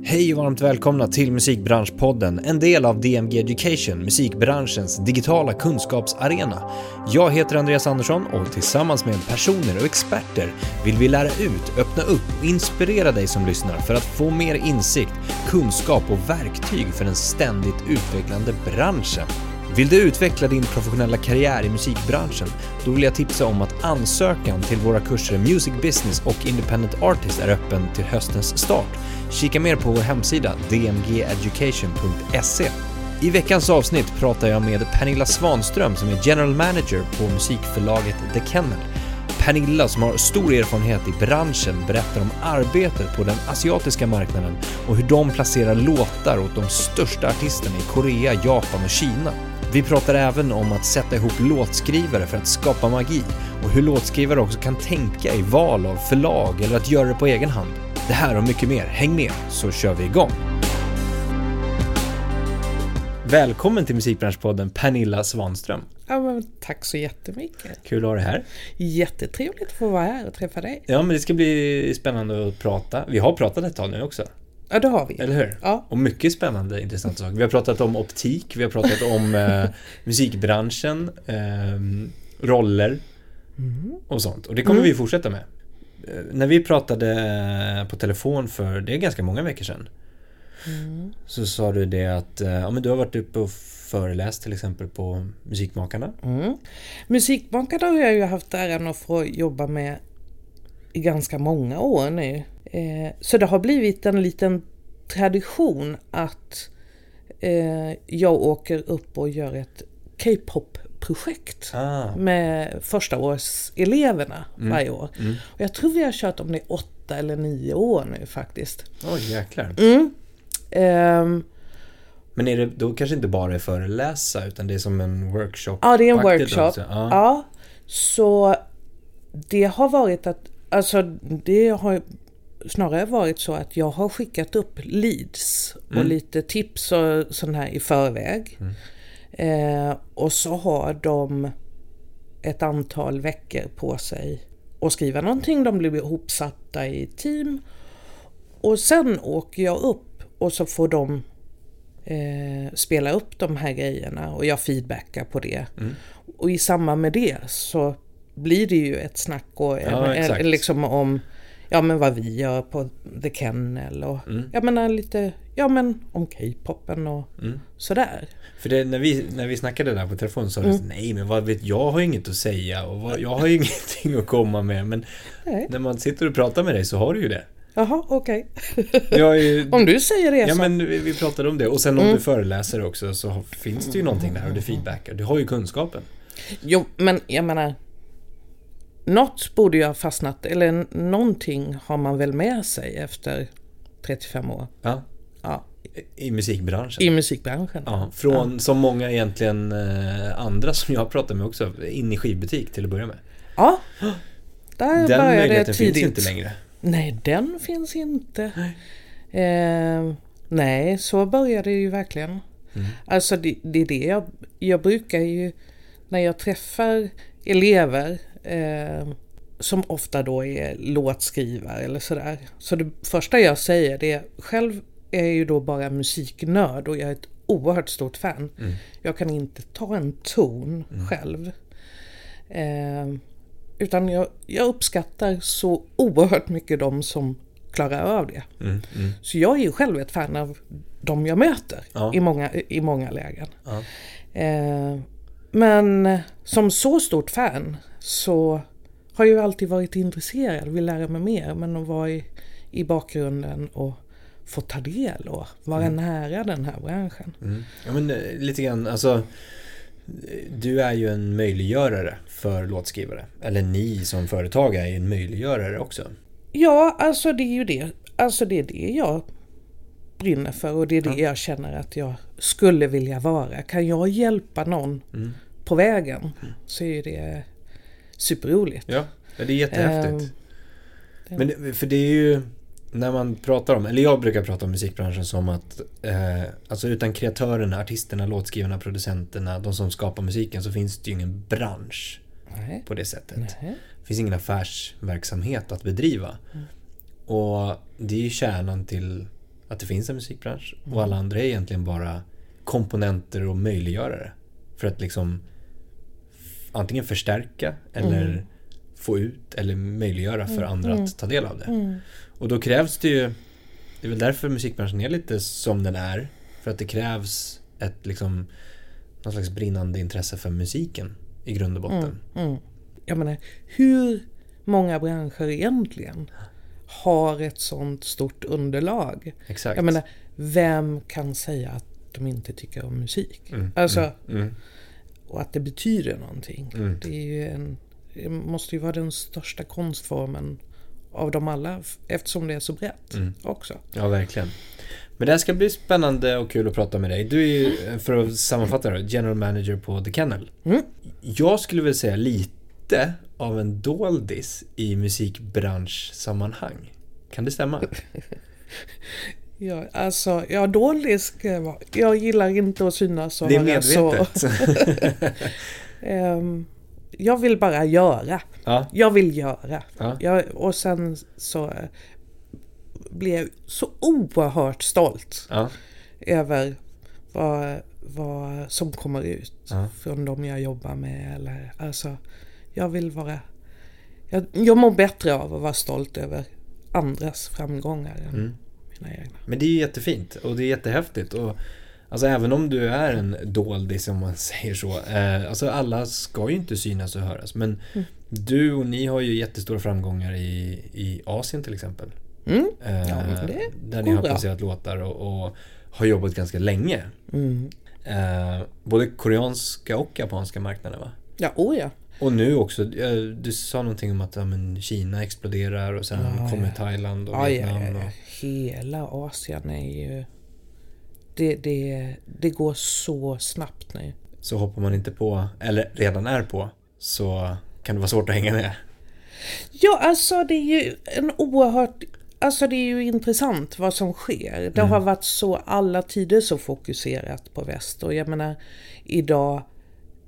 Hej och varmt välkomna till Musikbranschpodden, en del av DMG Education, musikbranschens digitala kunskapsarena. Jag heter Andreas Andersson och tillsammans med personer och experter vill vi lära ut, öppna upp och inspirera dig som lyssnar för att få mer insikt, kunskap och verktyg för den ständigt utvecklande branschen. Vill du utveckla din professionella karriär i musikbranschen? Då vill jag tipsa om att ansökan till våra kurser Music Business och Independent Artist är öppen till höstens start. Kika mer på vår hemsida dmgeducation.se. I veckans avsnitt pratar jag med Pernilla Svanström som är General Manager på musikförlaget The Kennel. Pernilla som har stor erfarenhet i branschen berättar om arbetet på den asiatiska marknaden och hur de placerar låtar åt de största artisterna i Korea, Japan och Kina. Vi pratar även om att sätta ihop låtskrivare för att skapa magi och hur låtskrivare också kan tänka i val av förlag eller att göra det på egen hand. Det här och mycket mer, häng med så kör vi igång! Välkommen till Musikbranschpodden Pernilla Svanström. Ja, men tack så jättemycket. Kul att ha dig här. Jättetrevligt att få vara här och träffa dig. Ja, men det ska bli spännande att prata. Vi har pratat ett tag nu också. Ja, det har vi. Eller hur? Ja. Och mycket spännande, intressanta saker. Vi har pratat om optik, vi har pratat om eh, musikbranschen, eh, roller Mm. och sånt. Och det kommer Mm. vi fortsätta med. Eh, när vi pratade eh, på telefon för, det är ganska många veckor sedan, Mm. så sa du det att eh, ja, men du har varit uppe och föreläst till exempel på Musikmakarna. Mm. Musikmakarna har jag ju haft äran att få jobba med i ganska många år nu. Eh, så det har blivit en liten tradition att eh, jag åker upp och gör ett K-pop-projekt Ah, med första års eleverna varje år. mm. Och jag tror vi har kört om det i åtta eller nio år nu faktiskt. oj jäklar. Mm. Ehm, Men är det då kanske inte bara är föreläsa utan det är som en workshop? ja, det är en workshop. Ja. Ja, så det har varit att, alltså det har snarare varit så att jag har skickat upp leads och Mm. lite tips och sånt här i förväg. Eh, och så har de ett antal veckor på sig att skriva någonting. De blir ihopsatta i team. Och sen åker jag upp och så får de eh, spela upp de här grejerna och jag feedbackar på det. Mm. Och i samband med det så blir det ju ett snack och en, Ja, en, liksom om ja, men vad vi gör på The Kennel och Mm. jag menar lite ja, men om K-popen och Mm. sådär. För det, när, vi, när vi snackade där på telefon så sa Mm. du nej men vad vet jag har inget att säga och vad, jag har ju ingenting att komma med men Nej. när man sitter och pratar med dig så har du ju det. Jaha, okej. Ju, Om du säger det ja så. men vi, vi pratade om det och sen om Mm. du föreläser också så finns det ju någonting där och du feedbackar. Du har ju kunskapen. Jo, men jag menar. Något borde ju ha fastnat, eller någonting har man väl med sig efter 35 år. Ja, Ja, i musikbranschen. i musikbranschen. Ja, från som många egentligen eh, andra som jag har pratat med också, in i skivbutik till att börja med. Ja, där Den började möjligheten tidigt. finns ju inte längre. Nej, den finns inte. Eh, nej, så började det ju verkligen. Mm. Alltså det, det är det jag, jag brukar ju när jag träffar elever eh, som ofta då är låtskrivare eller sådär. Så det första jag säger det är själv är jag ju då bara musiknörd och jag är ett oerhört stort fan. Mm. Jag kan inte ta en ton själv. Eh, utan jag, jag uppskattar så oerhört mycket de som klarar av det. Mm, mm. Så jag är ju själv ett fan av de jag möter Ja. i, många, i många lägen. Ja. Eh, men som så stort fan så har jag ju alltid varit intresserad, vill lära mig mer, men att vara i, i bakgrunden och få ta del och vara nära den här branschen. Mm. Ja men eh, lite grann, alltså Du är ju en möjliggörare för låtskrivare. Eller ni som företag är ju en möjliggörare också. Ja, alltså det är ju det. Alltså det är det jag brinner för och det är det Ja. jag känner att jag skulle vilja vara. Kan jag hjälpa någon Mm. på vägen så är det superroligt. Ja, ja, det är jättehäftigt. Det- Men för det är ju när man pratar om, eller jag brukar prata om musikbranschen som att eh, alltså utan kreatörerna, artisterna, låtskrivarna, producenterna, de som skapar musiken så finns det ju ingen bransch Nej. på det sättet. Nej. Det finns ingen affärsverksamhet att bedriva. Och det är ju kärnan till att det finns en musikbransch och alla andra är egentligen bara komponenter och möjliggörare. För att liksom antingen förstärka eller Mm. få ut eller möjliggöra för andra Mm. att ta del av det. Mm. Och då krävs det ju, det är väl därför musikbranschen är lite som den är. För att det krävs ett liksom, någon slags brinnande intresse för musiken i grund och botten. Mm. Jag menar, hur många branscher egentligen har ett sånt stort underlag? Exakt. Jag menar, vem kan säga att de inte tycker om musik? Mm, Alltså, mm, och att det betyder någonting. Mm. Det, är ju en, det måste ju vara den största konstformen av dem alla eftersom det är så brett Mm. också. ja, verkligen. Men det här ska bli spännande och kul att prata med dig. Du är ju, för att sammanfatta det, general manager på The Kennel. Mm. Jag skulle väl säga lite av en doldis i musikbranschsammanhang. Kan det stämma? Ja, alltså, ja, dålig ska jag vara. Jag gillar inte att synas och Det är vara så. medvetet. Ehm, jag vill bara göra. ja, Jag vill göra. ja. Jag, och sen så eh, blir jag så oerhört stolt Ja, över vad, vad som kommer ut från de jag jobbar med. Eller, alltså, jag vill vara... Jag, jag mår bättre av att vara stolt över andras framgångar Mm. Mina egna. Men det är ju jättefint och det är jättehäftigt. Och, alltså även om du är en doldis om man säger så. Eh, alltså alla ska ju inte synas och höras. Men Mm. du och ni har ju jättestora framgångar i, i Asien till exempel. Mm. Eh, Ja, där ni har placerat låtar och, och har jobbat ganska länge. Mm. Eh, både koreanska och japanska marknader va? Ja, oh ja. Och nu också, eh, du sa någonting om att ja, Kina exploderar och sen Ja, kommer ja. Thailand och ja, Vietnam. ja, ja. Hela Asien är ju... Det, det, det går så snabbt nu. så hoppar man inte på, eller redan är på, så kan det vara svårt att hänga med. Ja, alltså det är ju en oerhört... Alltså det är ju intressant vad som sker. Det har varit så alla tider så fokuserat på väst och jag menar idag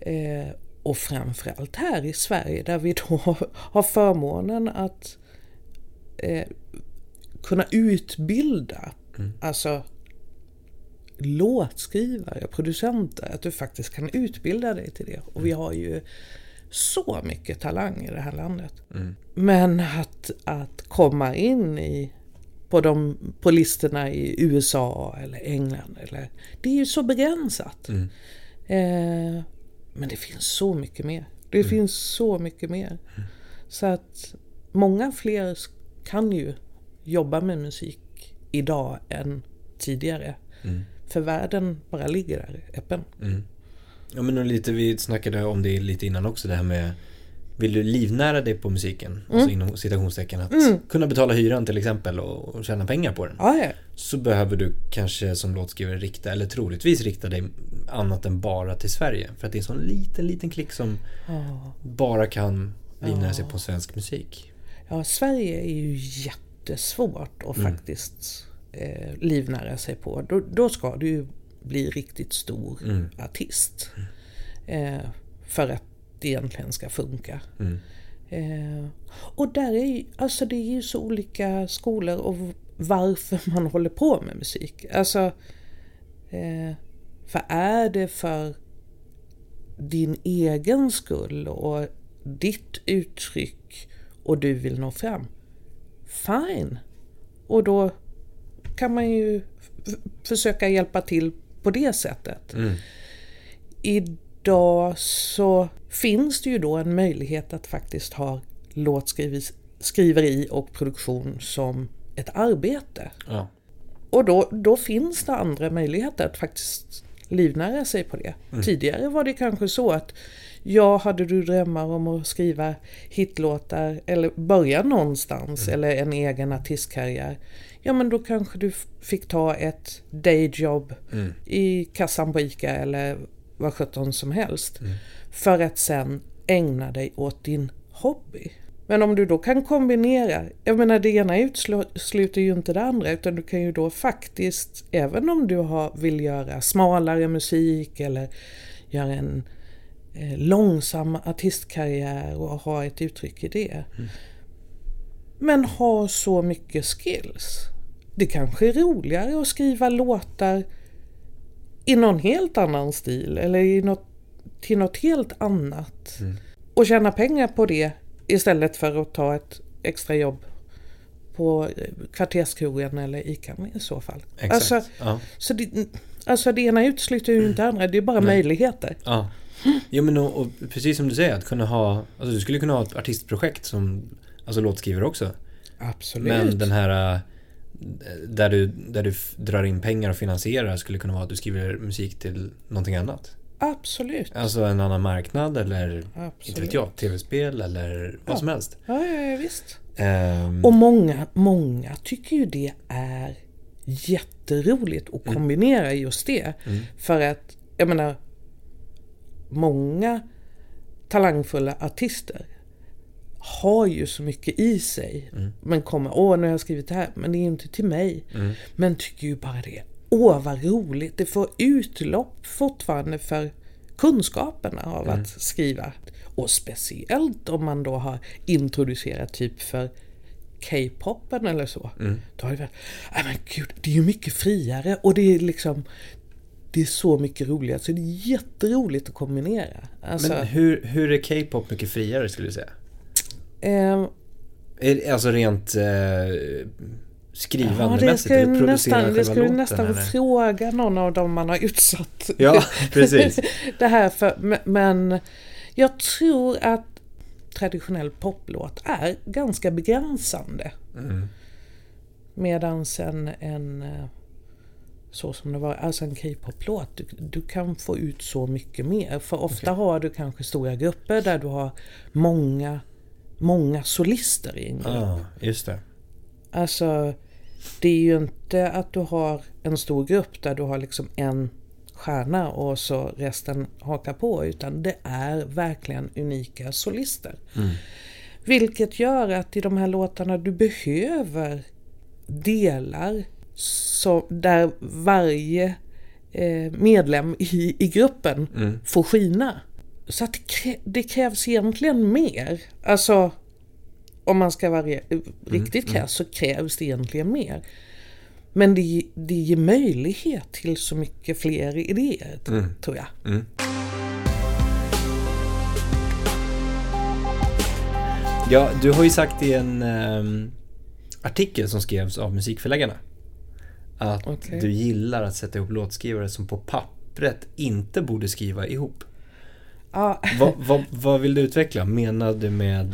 eh, och framförallt här i Sverige där vi då har förmånen att eh, kunna utbilda alltså låtskrivare, producenter, att du faktiskt kan utbilda dig till det. Och vi har ju så mycket talang i det här landet. Mm. Men att, att komma in i, på, de, på listorna i USA eller England, eller, det är ju så begränsat. Mm. Eh, men det finns så mycket mer. Det finns så mycket mer. Så att många fler kan ju jobba med musik idag än tidigare. Mm. För världen bara ligger där öppen. Mm. Ja men lite, vi snackade om det lite innan också det här med Vill du livnära dig på musiken? Alltså inom citationstecken att kunna betala hyran till exempel och, och tjäna pengar på den. Ja. Så behöver du kanske som låtskrivare rikta, eller troligtvis rikta dig annat än bara till Sverige. För att det är en sån liten, liten klick som Ja. bara kan livnära sig på svensk musik. Ja, Sverige är ju jättesvårt att faktiskt eh, livnära sig på. Då, då ska du ju bli riktigt stor Mm. artist. Eh, för att det egentligen ska funka. Mm. Eh, och där är ju, alltså det är ju så olika skolor och varför man håller på med musik. Alltså, eh, för är det för din egen skull och ditt uttryck och du vill nå fram, fine. Och då kan man ju försöka hjälpa till på det sättet. Mm. Idag så finns det ju då en möjlighet att faktiskt ha låtskriveri och produktion som ett arbete. Ja. Och då, då finns det andra möjligheter att faktiskt livnära sig på det. Tidigare var det kanske så att ja, hade du drömmar om att skriva hitlåtar eller börja någonstans eller en egen artistkarriär. Ja men då kanske du fick ta ett dayjob Mm. i kassan på ICA eller vad sjutton som helst. För att sen ägna dig åt din hobby. Men om du då kan kombinera, jag menar det ena utesluter ju inte det andra utan du kan ju då faktiskt, även om du har, vill göra smalare musik eller göra en eh, långsam artistkarriär och ha ett uttryck i det. Men ha så mycket skills det kanske är roligare att skriva låtar i någon helt annan stil eller i något, till något helt annat. Mm. Och tjäna pengar på det istället för att ta ett extra jobb på eh, kvarterskrogen eller ICA i så fall. Exakt. Alltså, ja. så det, alltså det ena utesluter ju inte det andra, det är bara Nej. möjligheter. Ja. Jo men och, och precis som du säger, att kunna ha, alltså du skulle kunna ha ett artistprojekt som, alltså låtskrivare också. Absolut. Men den här, äh, där du, där du drar in pengar och finansierar skulle kunna vara att du skriver musik till någonting annat. Absolut. Alltså en annan marknad eller, inte Absolut. vet jag, tv-spel eller vad Ja. som helst. Ja, ja, ja, visst. Ehm, Och många, många tycker ju det är jätteroligt att kombinera just det. Mm. För att, jag menar, många talangfulla artister har ju så mycket i sig. Mm. Men kommer, åh nu har jag skrivit det här, men det är ju inte till mig. Mm. Men tycker ju bara det, åh vad roligt, det får utlopp fortfarande för kunskaperna av Mm. att skriva. Och speciellt om man då har introducerat typ för K-popen eller så. Mm. Då har det varit, nej men gud, det är ju mycket friare och det är liksom det är så mycket roligare, så det är jätteroligt att kombinera. Alltså, men hur, hur är K-pop mycket friare skulle du säga? Är- Alltså rent eh, skrivandemässigt ju eller producera nästan, det skulle låten? nästan eller? fråga någon av dem man har utsatt Ja, precis. det här för, men- jag tror att traditionell poplåt är ganska begränsande. Mm. Medans en, en eh, så som det var, alltså en K-poplåt, du, du kan få ut så mycket mer. För ofta har du kanske stora grupper där du har många, många solister i en grupp. Ja, just det. Alltså, det är ju inte att du har en stor grupp där du har liksom en stjärna och så resten hakar på, utan det är verkligen unika solister. Mm. Vilket gör att i de här låtarna du behöver delar så, där varje eh, medlem i, i gruppen Mm. får skina. Så att det, krä, det krävs egentligen mer. Alltså, om man ska vara re- riktigt krass så krävs det egentligen mer. Men det, det ger möjlighet till så mycket fler idéer, Mm. tror jag. Mm. Ja, du har ju sagt i en ehm, artikel som skrevs av musikförläggarna att Okej. du gillar att sätta ihop låtskrivare som på pappret inte borde skriva ihop. Ja, Vad, vad, vad vill du utveckla? Menar du med...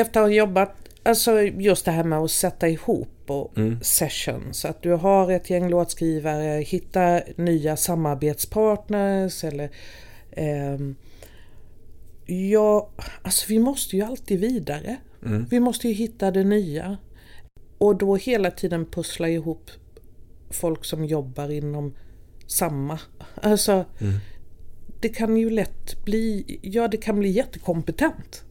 efter att ha jobbat, alltså just det här med att sätta ihop och Mm. sessions. Att du har ett gäng låtskrivare, hitta nya samarbetspartners eller ehm, Ja, alltså vi måste ju alltid vidare. Mm. Vi måste ju hitta det nya. Och då hela tiden pussla ihop folk som jobbar inom samma. Alltså, Mm. det kan ju lätt bli, ja det kan bli jättekompetent.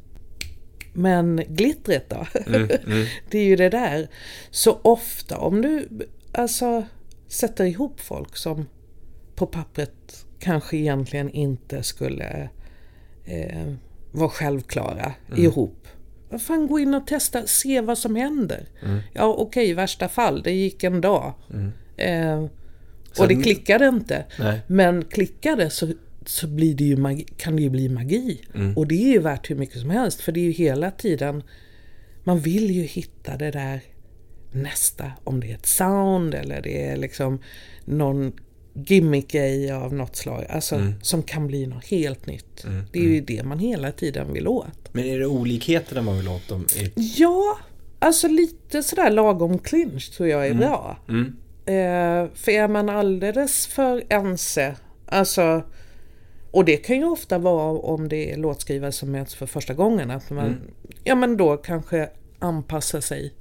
Men glittret då? Mm, mm, det är ju det där. Så ofta om du alltså sätter ihop folk som på pappret kanske egentligen inte skulle eh, vara självklara ihop. Vad fan, gå in och testa, se vad som händer. Mm. Ja okej, i värsta fall, det gick en dag. mm. Eh, och det att- klickade inte. Nej. Men klickar det så, så blir det ju magi, kan det ju bli magi. Mm. Och det är ju värt hur mycket som helst. För det är ju hela tiden, man vill ju hitta det där nästa. Om det är ett sound eller det är liksom någon gimmick-grej av något slag. Alltså Mm. som kan bli något helt nytt. Mm, Det är ju det man hela tiden vill åt. Men är det olikheterna man vill åt dem? Ja, alltså lite sådär lagom clinch tror jag är Mm. bra. Mm. Eh, för är man alldeles för ense, alltså och det kan ju ofta vara om det är låtskrivare som möts för första gången, att man, Mm. ja men då kanske anpassa sig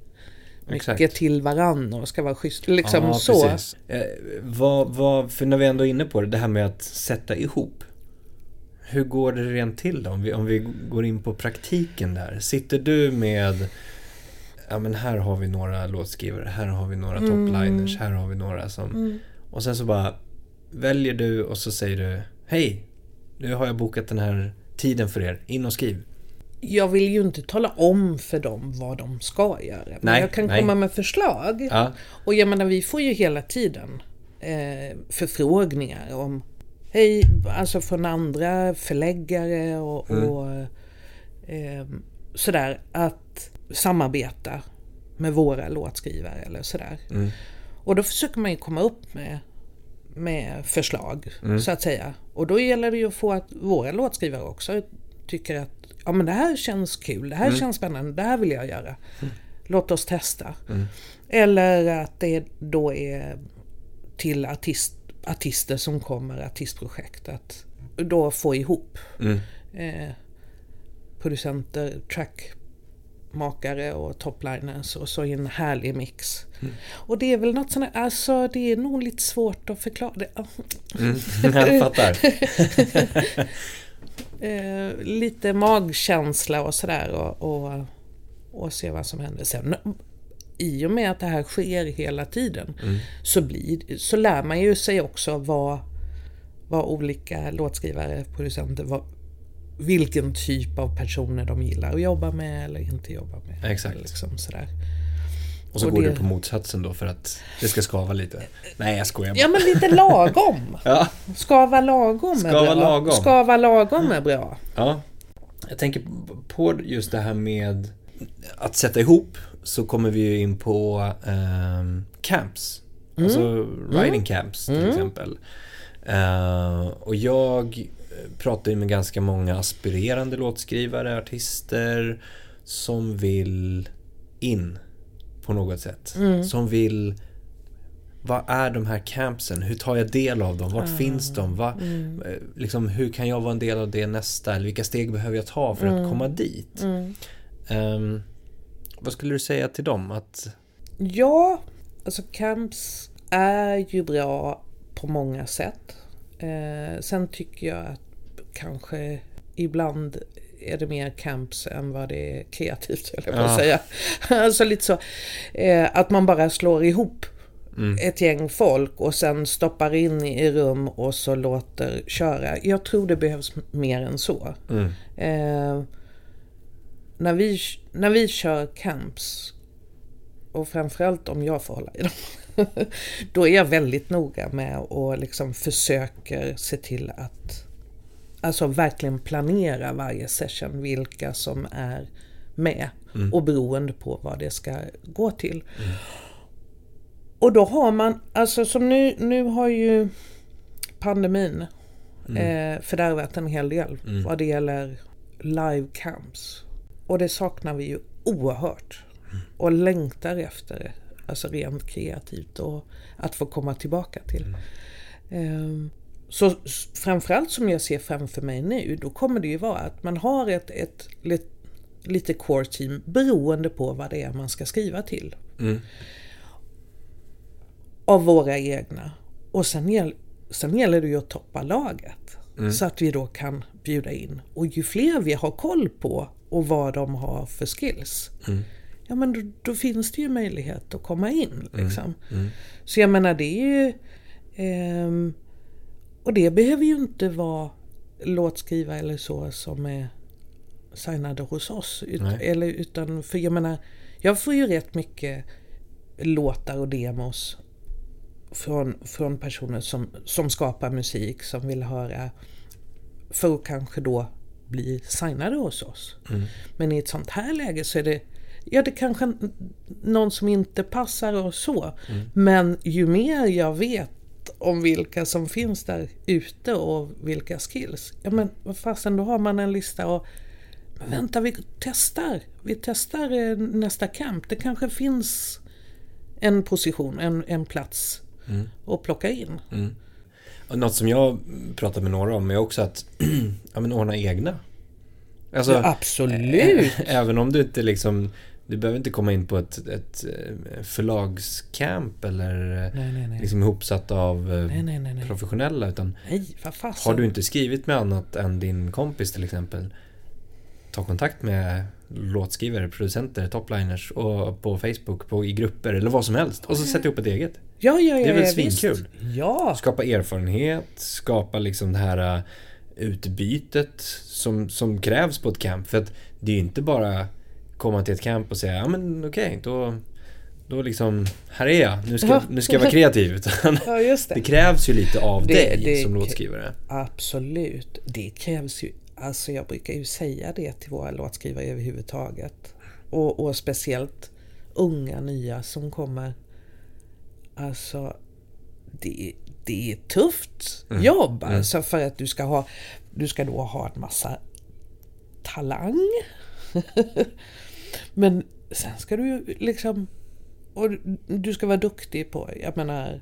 mycket Exakt. till varann och ska vara schysst, liksom ja, så. Precis. Eh, vad, vad, för när vi ändå är inne på det, det här med att sätta ihop. Hur går det rent till då? Om vi, om vi går in på praktiken där. Sitter du med, ja men här har vi några låtskrivare, här har vi några topliners, här har vi några som... Mm. Och sen så bara väljer du och så säger du Hej! Nu har jag bokat den här tiden för er, in och skriv. jag vill ju inte tala om för dem vad de ska göra. Men Nej, jag kan nej. komma med förslag. Ja. Och jag menar, vi får ju hela tiden eh, förfrågningar om Hej, alltså från andra förläggare och, Mm. och eh, sådär att samarbeta med våra låtskrivare eller sådär. Mm. Och då försöker man ju komma upp med, med förslag Mm. så att säga. Och då gäller det ju att få att våra låtskrivare också tycker att ja men det här känns kul, det här Mm. känns spännande, det här vill jag göra. Låt oss testa. Eller att det då är till artist, artister som kommer, artistprojekt, att då få ihop Mm. eh, producenter, trackmakare och topliners och så i en härlig mix. Och det är väl något sånt alltså det är nog lite svårt att förklara. Mm. Jag fattar. Eh, lite magkänsla och sådär och, och, och se vad som händer. Sen i och med att det här sker hela tiden så, blir, så lär man ju sig också vad, vad olika låtskrivare, producenter, vad, vilken typ av personer de gillar att jobba med eller inte jobba med. Exakt. Liksom sådär. Och så Och går det- du på motsatsen då för att det ska skava lite. Nej, jag skojar bara. Ja men lite lagom. Ja. Skava lagom är Skava bra. lagom. Skava lagom är bra. Ja. Jag tänker på just det här med att sätta ihop så kommer vi ju in på ehm, camps. Alltså riding camps till exempel. Eh, och jag pratar ju med ganska många aspirerande låtskrivare, artister som vill in på något sätt. Som vill vad är de här campsen? Hur tar jag del av dem? Vart finns de? Va, eh, liksom, hur kan jag vara en del av det nästa? Eller vilka steg behöver jag ta för att komma dit? Ehm, vad skulle du säga till dem? Att, Ja, alltså camps är ju bra på många sätt. Eh, sen tycker jag att kanske ibland är det mer camps än vad det är kreativt, höll jag på att säga. alltså lite så. Eh, att man bara slår ihop ett gäng folk och sen stoppar in i rum och så låter köra. Jag tror det behövs mer än så. mm, Eh, när, vi, när vi kör camps, och framförallt om jag får hålla i dem, då är jag väldigt noga med och liksom försöker se till att alltså verkligen planera varje session, vilka som är med och beroende på vad det ska gå till. Och då har man, alltså som nu, nu har ju pandemin eh, fördärvat en hel del vad det gäller live camps. Och det saknar vi ju oerhört. Och längtar efter, alltså rent kreativt och att få komma tillbaka till. Ehm, så framförallt som jag ser framför mig nu, då kommer det ju vara att man har ett, ett, lit, lite core team beroende på vad det är man ska skriva till. mm, Av våra egna. Och sen, gäll, sen gäller det ju att toppa laget. Så att vi då kan bjuda in. Och ju fler vi har koll på och vad de har för skills. Ja men då, då finns det ju möjlighet att komma in. Liksom. Så jag menar det är ju... ehm, och det behöver ju inte vara låtskrivare eller så som är signade hos oss. Ut, eller, utan, för jag menar, jag får ju rätt mycket låtar och demos från, från personer som, som skapar musik, som vill höra för att kanske då bli signade hos oss. Men i ett sånt här läge så är det Ja, det kanske någon som inte passar och så. Men ju mer jag vet om vilka som finns där ute och vilka skills. Ja men vad fasen, då har man en lista och men vänta, vi testar. Vi testar eh, nästa camp. Det kanske finns en position, en, en plats att plocka in. och något som jag pratar med några om är också att ja, men ordna egna. Alltså, Ja, absolut. Även om du inte liksom du behöver inte komma in på ett, ett eh, förlagscamp eller eh, Nej, nej, nej. liksom ihopsatt av eh, professionella utan Nej, vad fasen. har du inte skrivit med annat än din kompis till exempel ta kontakt med låtskrivare, producenter, topliners och på Facebook, på, i grupper eller vad som helst och så sätt ihop ett eget. Ja, ja, ja. Det är väl ja, svinkul? Ja. Skapa erfarenhet, skapa liksom det här utbytet som, som krävs på ett camp. För att det är ju inte bara komma till ett camp och säga ja men okej, okay, då, då liksom, här är jag, nu ska, nu ska jag vara kreativ. Utan ja, just det. det krävs ju lite av Det- dig det- som låtskrivare. Absolut. Det krävs ju, alltså jag brukar ju säga det till våra låtskrivare överhuvudtaget. Och, och speciellt unga nya som kommer. Alltså, det, det är tufft jobb alltså för att du ska ha, du ska då ha en massa talang. Men sen ska du ju liksom, och du ska vara duktig på, jag menar,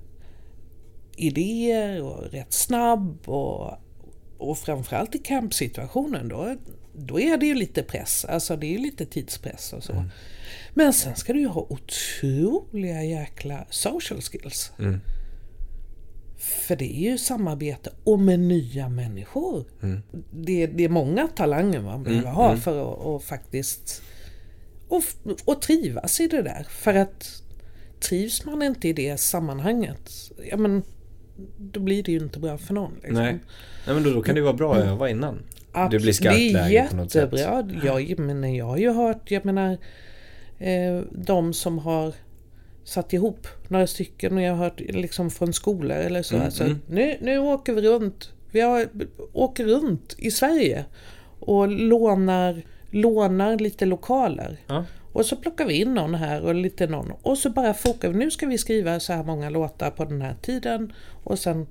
idéer och rätt snabb och, och framförallt i kampsituationen då, då är det ju lite press, alltså det är ju lite tidspress och så. Men sen ska du ju ha otroliga jäkla social skills. För det är ju samarbete och med nya människor. Det, det är många talanger man behöver ha för att faktiskt och, och trivas i det där. För att trivs man inte i det sammanhanget, ja men då blir det ju inte bra för någon. Liksom. Nej. Nej men då, då kan det ju vara bra att öva innan. Det blir Absolut. skarpt Det är läge på något sätt. jättebra. Jag, men jag har ju hört, jag menar, eh, de som har satt ihop några stycken och jag har hört liksom från skolor eller så. Mm, alltså, mm. nu, nu åker vi runt. Vi har, åker runt i Sverige och lånar, lånar lite lokaler. Ja. Och så plockar vi in någon här och lite någon. Och så bara fokar vi. Nu ska vi skriva så här många låtar på den här tiden. Och sen,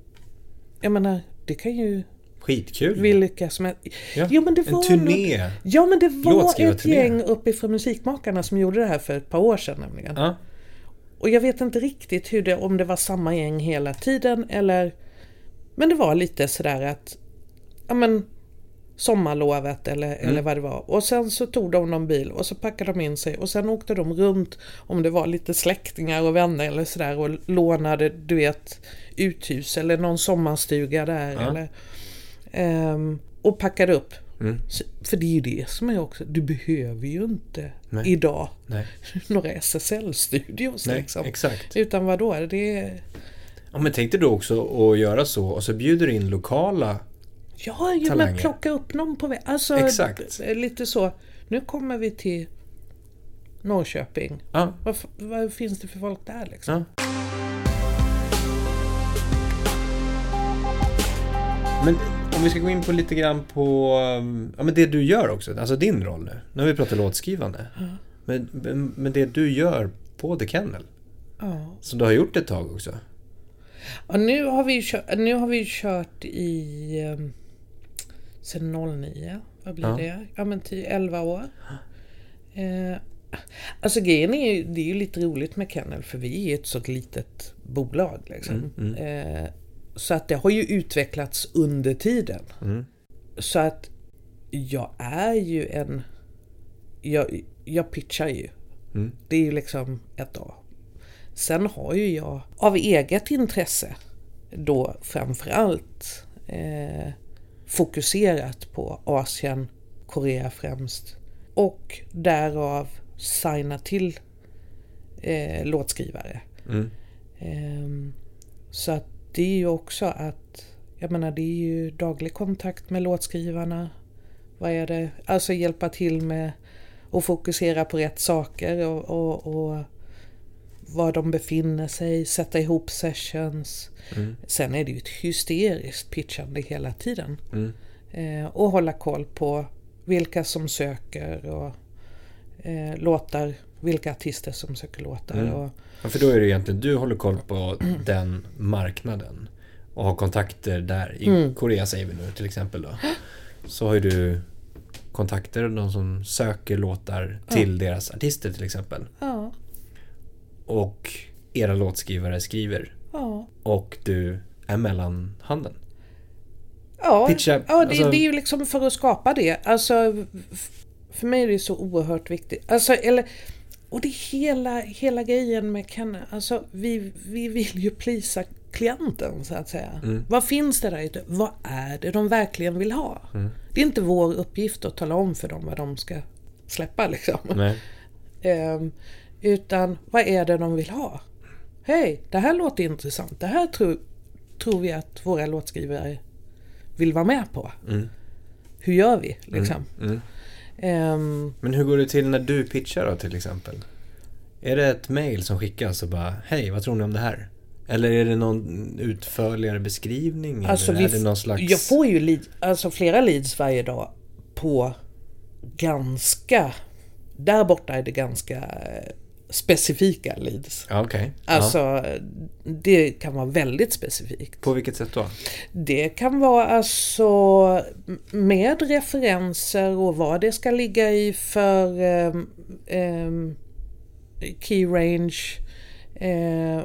jag menar, det kan ju Skitkul. vilka som helst. Ja, Jo, men det en var turné. Något, ja men det var ett gäng uppifrån Musikmakarna som gjorde det här för ett par år sedan nämligen. Ja. Och jag vet inte riktigt hur det, om det var samma gäng hela tiden eller... Men det var lite sådär att... Ja men... Sommarlovet eller, eller vad det var. Och sen så tog de någon bil och så packade de in sig och sen åkte de runt om det var lite släktingar och vänner eller sådär och lånade du vet uthus eller någon sommarstuga där Ja. eller... ehm, och packade upp. Mm. Så- För det är ju det som är också, du behöver ju inte Nej. idag Nej, några SSL-studios nej liksom. exakt. Utan vad då? Det är... Ja, men tänk dig då också att göra så och så bjuder du in lokala Ja, ju Talanger. men plocka upp någon på väg. Alltså, Exakt. lite så. Nu kommer vi till Norrköping. Ja, Vad, vad finns det för folk där liksom? ja. Men om vi ska gå in på lite grann på um, ja, men det du gör också, alltså din roll nu. Nu har vi pratat låtskrivande. Men, men, men det du gör på The Kennel, Ja. som du har gjort ett tag också. Och nu har vi kört, nu har vi kört i... Sen 09. Vad blir Ja. det? Ja men 10, 11 år. Eh, alltså grejen är ju, det är ju lite roligt med Kennel för vi är ett så litet bolag liksom. Mm, Eh, så att det har ju utvecklats under tiden. Mm. Så att jag är ju en... Jag, jag pitchar ju. Mm. Det är ju liksom ett A. Sen har ju jag av eget intresse då framförallt eh, fokuserat på Asien, Korea främst. Och därav signa till eh, låtskrivare. Mm. Ehm, så att det är ju också att, jag menar det är ju daglig kontakt med låtskrivarna. Vad är det? Alltså hjälpa till med att fokusera på rätt saker och, och, och var de befinner sig, sätta ihop sessions. Mm. Sen är det ju ett hysteriskt pitchande hela tiden. Mm. Eh, och hålla koll på vilka som söker och eh, låtar, vilka artister som söker låtar. Mm. Och, Ja, för då är det egentligen, du håller koll på den marknaden och har kontakter där. I Mm. Korea säger vi nu till exempel då. Så har ju du kontakter, de som söker låtar till deras artister till exempel. ja, Och era låtskrivare skriver. ja. Och du är mellanhanden. Ja, Pitcha, ja det, alltså- det är ju liksom för att skapa det. Alltså, för mig är det så oerhört viktigt. Alltså, eller, och det är hela, hela grejen med Kenne. Alltså, vi, vi vill ju plisa klienten så att säga. Mm. Vad finns det där ute? Vad är det de verkligen vill ha? Mm. Det är inte vår uppgift att tala om för dem vad de ska släppa liksom. Nej. Utan vad är det de vill ha? Hej, det här låter intressant. Det här tror, tror vi att våra låtskrivare vill vara med på. Mm. Hur gör vi? Liksom? Mm. Ehm, Men hur går det till när du pitchar då till exempel? Är det ett mail som skickas och bara Hej, vad tror ni om det här? Eller är det någon utförligare beskrivning? Alltså eller vi är det någon slags... Jag får ju lead, alltså flera leads varje dag på ganska... Där borta är det ganska specifika leads. Okej. Alltså ja. det kan vara väldigt specifikt. På vilket sätt då? Det kan vara alltså med referenser och vad det ska ligga i för ehm, ehm, key range. Eh,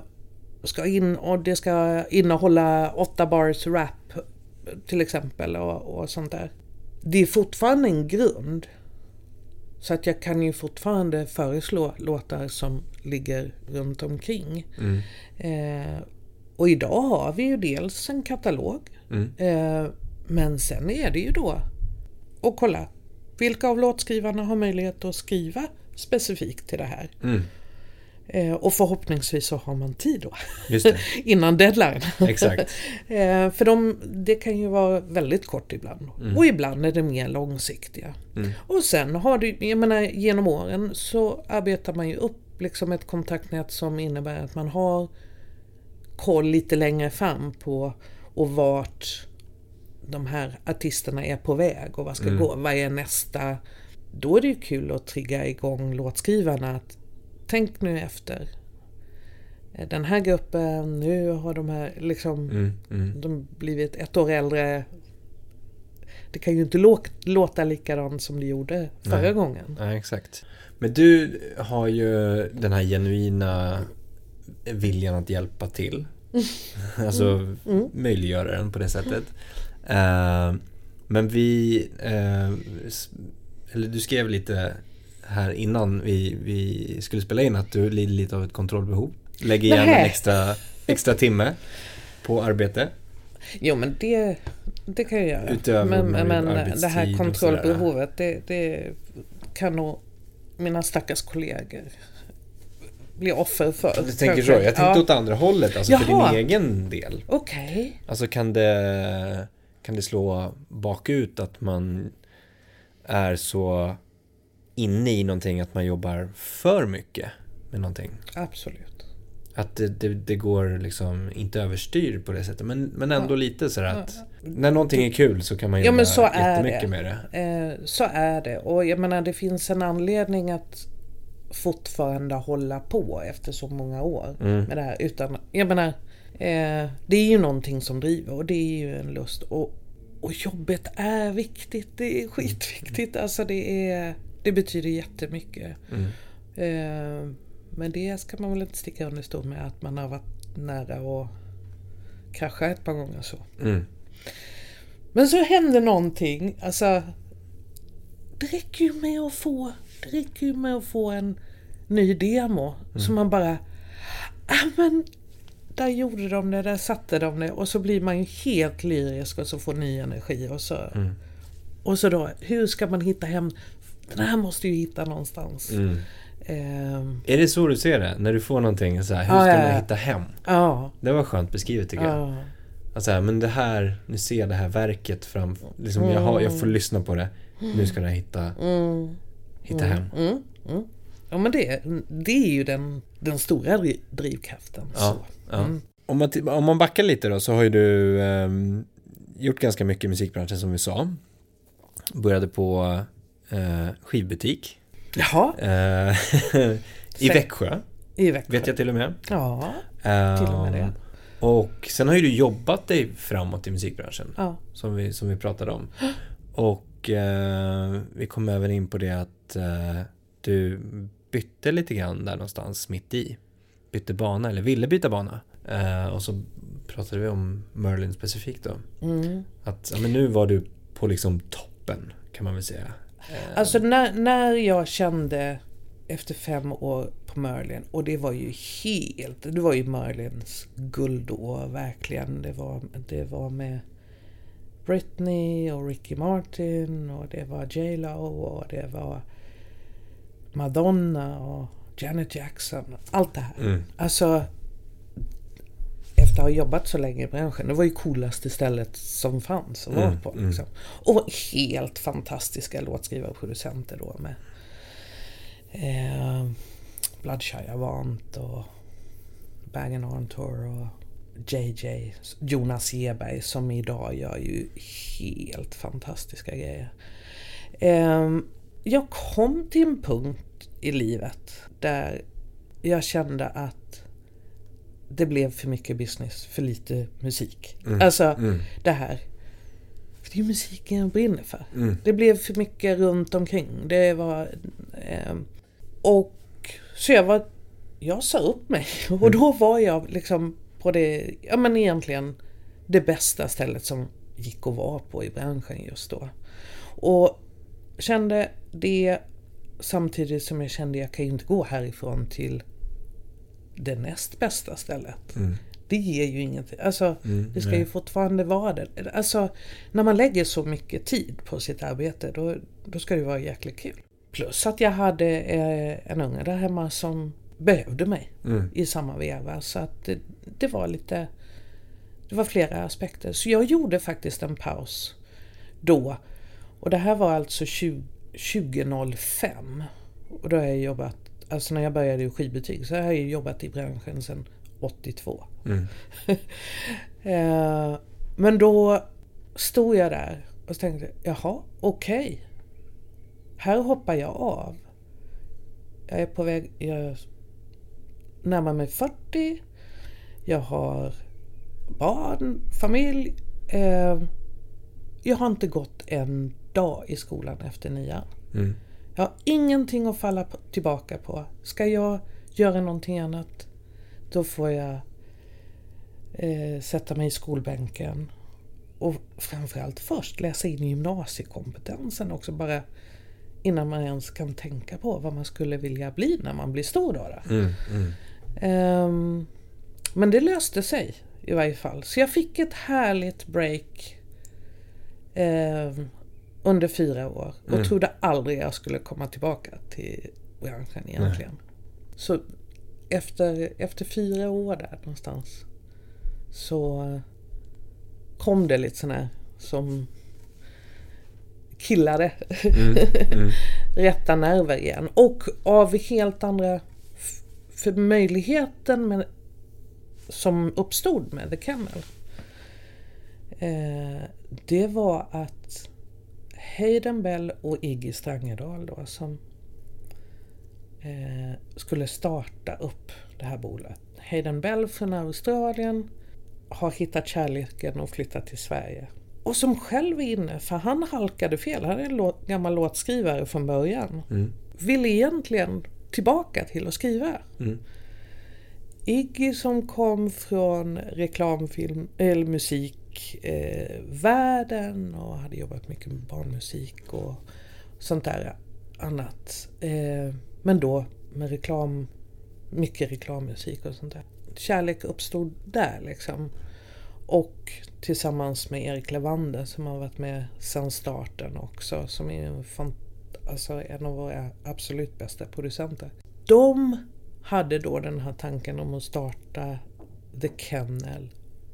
ska in, och det ska innehålla åtta bars rap till exempel och, och sånt där. Det är fortfarande en grund. Så att jag kan ju fortfarande föreslå låtar som ligger runt omkring. Mm. Eh, och idag har vi ju dels en katalog. Mm. Eh, men sen är det ju då att kolla vilka av låtskrivarna har möjlighet att skriva specifikt till det här. Mm. Eh, och förhoppningsvis så har man tid då. Innan deadline. Exakt. eh, för de, det kan ju vara väldigt kort ibland. Och ibland är det mer långsiktiga. Mm. Och sen har du, jag menar genom åren så arbetar man ju upp liksom ett kontaktnät som innebär att man har koll lite längre fram på och vart de här artisterna är på väg och vad ska gå, vad är nästa? Då är det ju kul att trigga igång låtskrivarna att tänk nu efter. Den här gruppen, nu har de här liksom Mm. Mm. de blivit ett år äldre. Det kan ju inte lå- låta likadant som det gjorde förra Nej. gången. Ja, exakt. Men du har ju den här genuina viljan att hjälpa till. Alltså möjliggöra den på det sättet. Eh, men vi, eh, s- eller du skrev lite här innan vi, vi skulle spela in att du lider lite av ett kontrollbehov. Lägger igen en extra, extra timme på arbete. Jo men det, det kan jag göra. Utöver men men arbetstid det här kontrollbehovet det, det kan nog mina stackars kollegor bli offer för. Du tänker så? Jag tänkte ja. åt andra hållet, alltså för Jaha. din egen del. Okej. Alltså kan det, kan det slå bakut att man är så inne i någonting att man jobbar för mycket med någonting? Absolut. Att det, det, det går liksom inte överstyr på det sättet men, men ändå lite sådär att när någonting är kul så kan man Ja, jobba men så jättemycket det. med det. Eh, så är det. Och jag menar det finns en anledning att fortfarande hålla på efter så många år Mm. med det här. Utan, jag menar, eh, det är ju någonting som driver och det är ju en lust. Och, och jobbet är viktigt. Det är skitviktigt. Alltså det, är, det betyder jättemycket. Mm. Eh, men det ska man väl inte sticka under stol med att man har varit nära att krascha ett par gånger så. Mm. Men så hände någonting. Alltså, det räcker ju med att få, det räcker ju med att få en ny demo. Så man bara, ah men där gjorde de det, där satte de det. Och så blir man ju helt lyrisk och så får ny energi. Och så, Mm. och så då, hur ska man hitta hem? Den här måste ju hitta någonstans. Mm. Ehm, Är det så du ser det? När du får någonting så här, hur Ja, ska man hitta hem? ja, Det var skönt beskrivet tycker jag. ja. Alltså, här, men det här, nu ser jag det här verket fram, liksom jag, har, jag får lyssna på det. Nu ska jag hitta, Mm. hitta hem. Mm, mm. Ja men det, det är ju den, den stora dri- drivkraften. Ja, Så. ja. Mm. Om, man, om man backar lite då så har ju du ehm, gjort ganska mycket i musikbranschen som vi sa. Började på eh, skivbutik Jaha, eh, i Växjö, i Växjö. vet jag till och med. Ja, Till och med det. Och sen har ju du jobbat dig framåt i musikbranschen. ja. som vi, som vi pratade om. Och eh, vi kom även in på det att eh, du bytte lite grann där någonstans mitt i. Bytte bana, eller ville byta bana. Eh, och så pratade vi om Merlin specifikt då. Mm. Att ja, men nu var du på liksom toppen kan man väl säga. Eh, Alltså när, när jag kände efter fem år på Merlin och det var ju helt, det var ju Merlins guldår verkligen. Det var, det var med Britney och Ricky Martin och det var J Lo och det var Madonna och Janet Jackson. Allt det här. mm, Alltså efter efter att ha jobbat så länge i branschen. Det var ju coolaste stället som fanns att vara Mm, på. mm. Liksom. Och helt fantastiska låtskrivare och producenter då med eh, Bloodshy Avant och Bang Arntor och JJ, Jonas Geberg som idag gör ju helt fantastiska grejer. Ehm, jag kom till en punkt i livet där jag kände att det blev för mycket business, för lite musik. Mm. Alltså Mm. det här. För det är musiken jag brinner för. Mm. Det blev för mycket runt omkring. Det var... ehm, och så jag var... Jag sa upp mig. Och då var jag liksom på det, ja men egentligen det bästa stället som gick att vara på i branschen just då. Och kände det samtidigt som jag kände jag kan ju inte gå härifrån till det näst bästa stället. Mm. Det ger ju ingenting. Alltså, Mm, det ska nej. ju fortfarande vara det. Alltså, när man lägger så mycket tid på sitt arbete, då, då ska det vara jäkligt kul. Plus att jag hade eh, en unge där hemma som behövde mig Mm. i samma veva. Så att det, det var lite... Det var flera aspekter. Så jag gjorde faktiskt en paus då. Och det här var alltså 20, 2005. Och då har jag jobbat, alltså när jag började i skivbutik så har jag ju jobbat i branschen sedan 82. Mm. Eh, men då stod jag där och tänkte, jaha, okej. Här hoppar jag av. Jag är på väg, jag närmar mig 40. Jag har barn, familj. Eh, jag har inte gått en dag i skolan efter nian. Mm. Jag har ingenting att falla tillbaka på. Ska jag göra någonting annat, då får jag eh, sätta mig i skolbänken. Och framförallt först läsa in gymnasiekompetensen också bara innan man ens kan tänka på vad man skulle vilja bli när man blir stor. Då, då. Mm. Mm. Ehm, men det löste sig i varje fall. Så jag fick ett härligt break ehm, under fyra år och Mm. trodde aldrig jag skulle komma tillbaka till branschen egentligen. Så efter, efter fyra år där någonstans så kom det lite sån här som killade Mm. Mm. rätta nerver igen. Och av helt andra... För möjligheten med, som uppstod med The Camel. Eh, det var att Hayden Bell och Iggy Strangedal då som eh, skulle starta upp det här bolaget. Hayden Bell från Australien har hittat kärleken och flyttat till Sverige. Och som själv är inne, för han halkade fel. Han är en låt, gammal låtskrivare från början. Mm. Vill egentligen tillbaka till att skriva. Mm. Iggy som kom från reklamfilm eller musikvärlden eh, världen och hade jobbat mycket med barnmusik och sånt där annat. Eh, men då med reklam, mycket reklammusik och sånt där. Kärlek uppstod där liksom. Och tillsammans med Erik Levander som har varit med sedan starten också. Som är en, alltså en av våra absolut bästa producenter. De hade då den här tanken om att starta The Kennel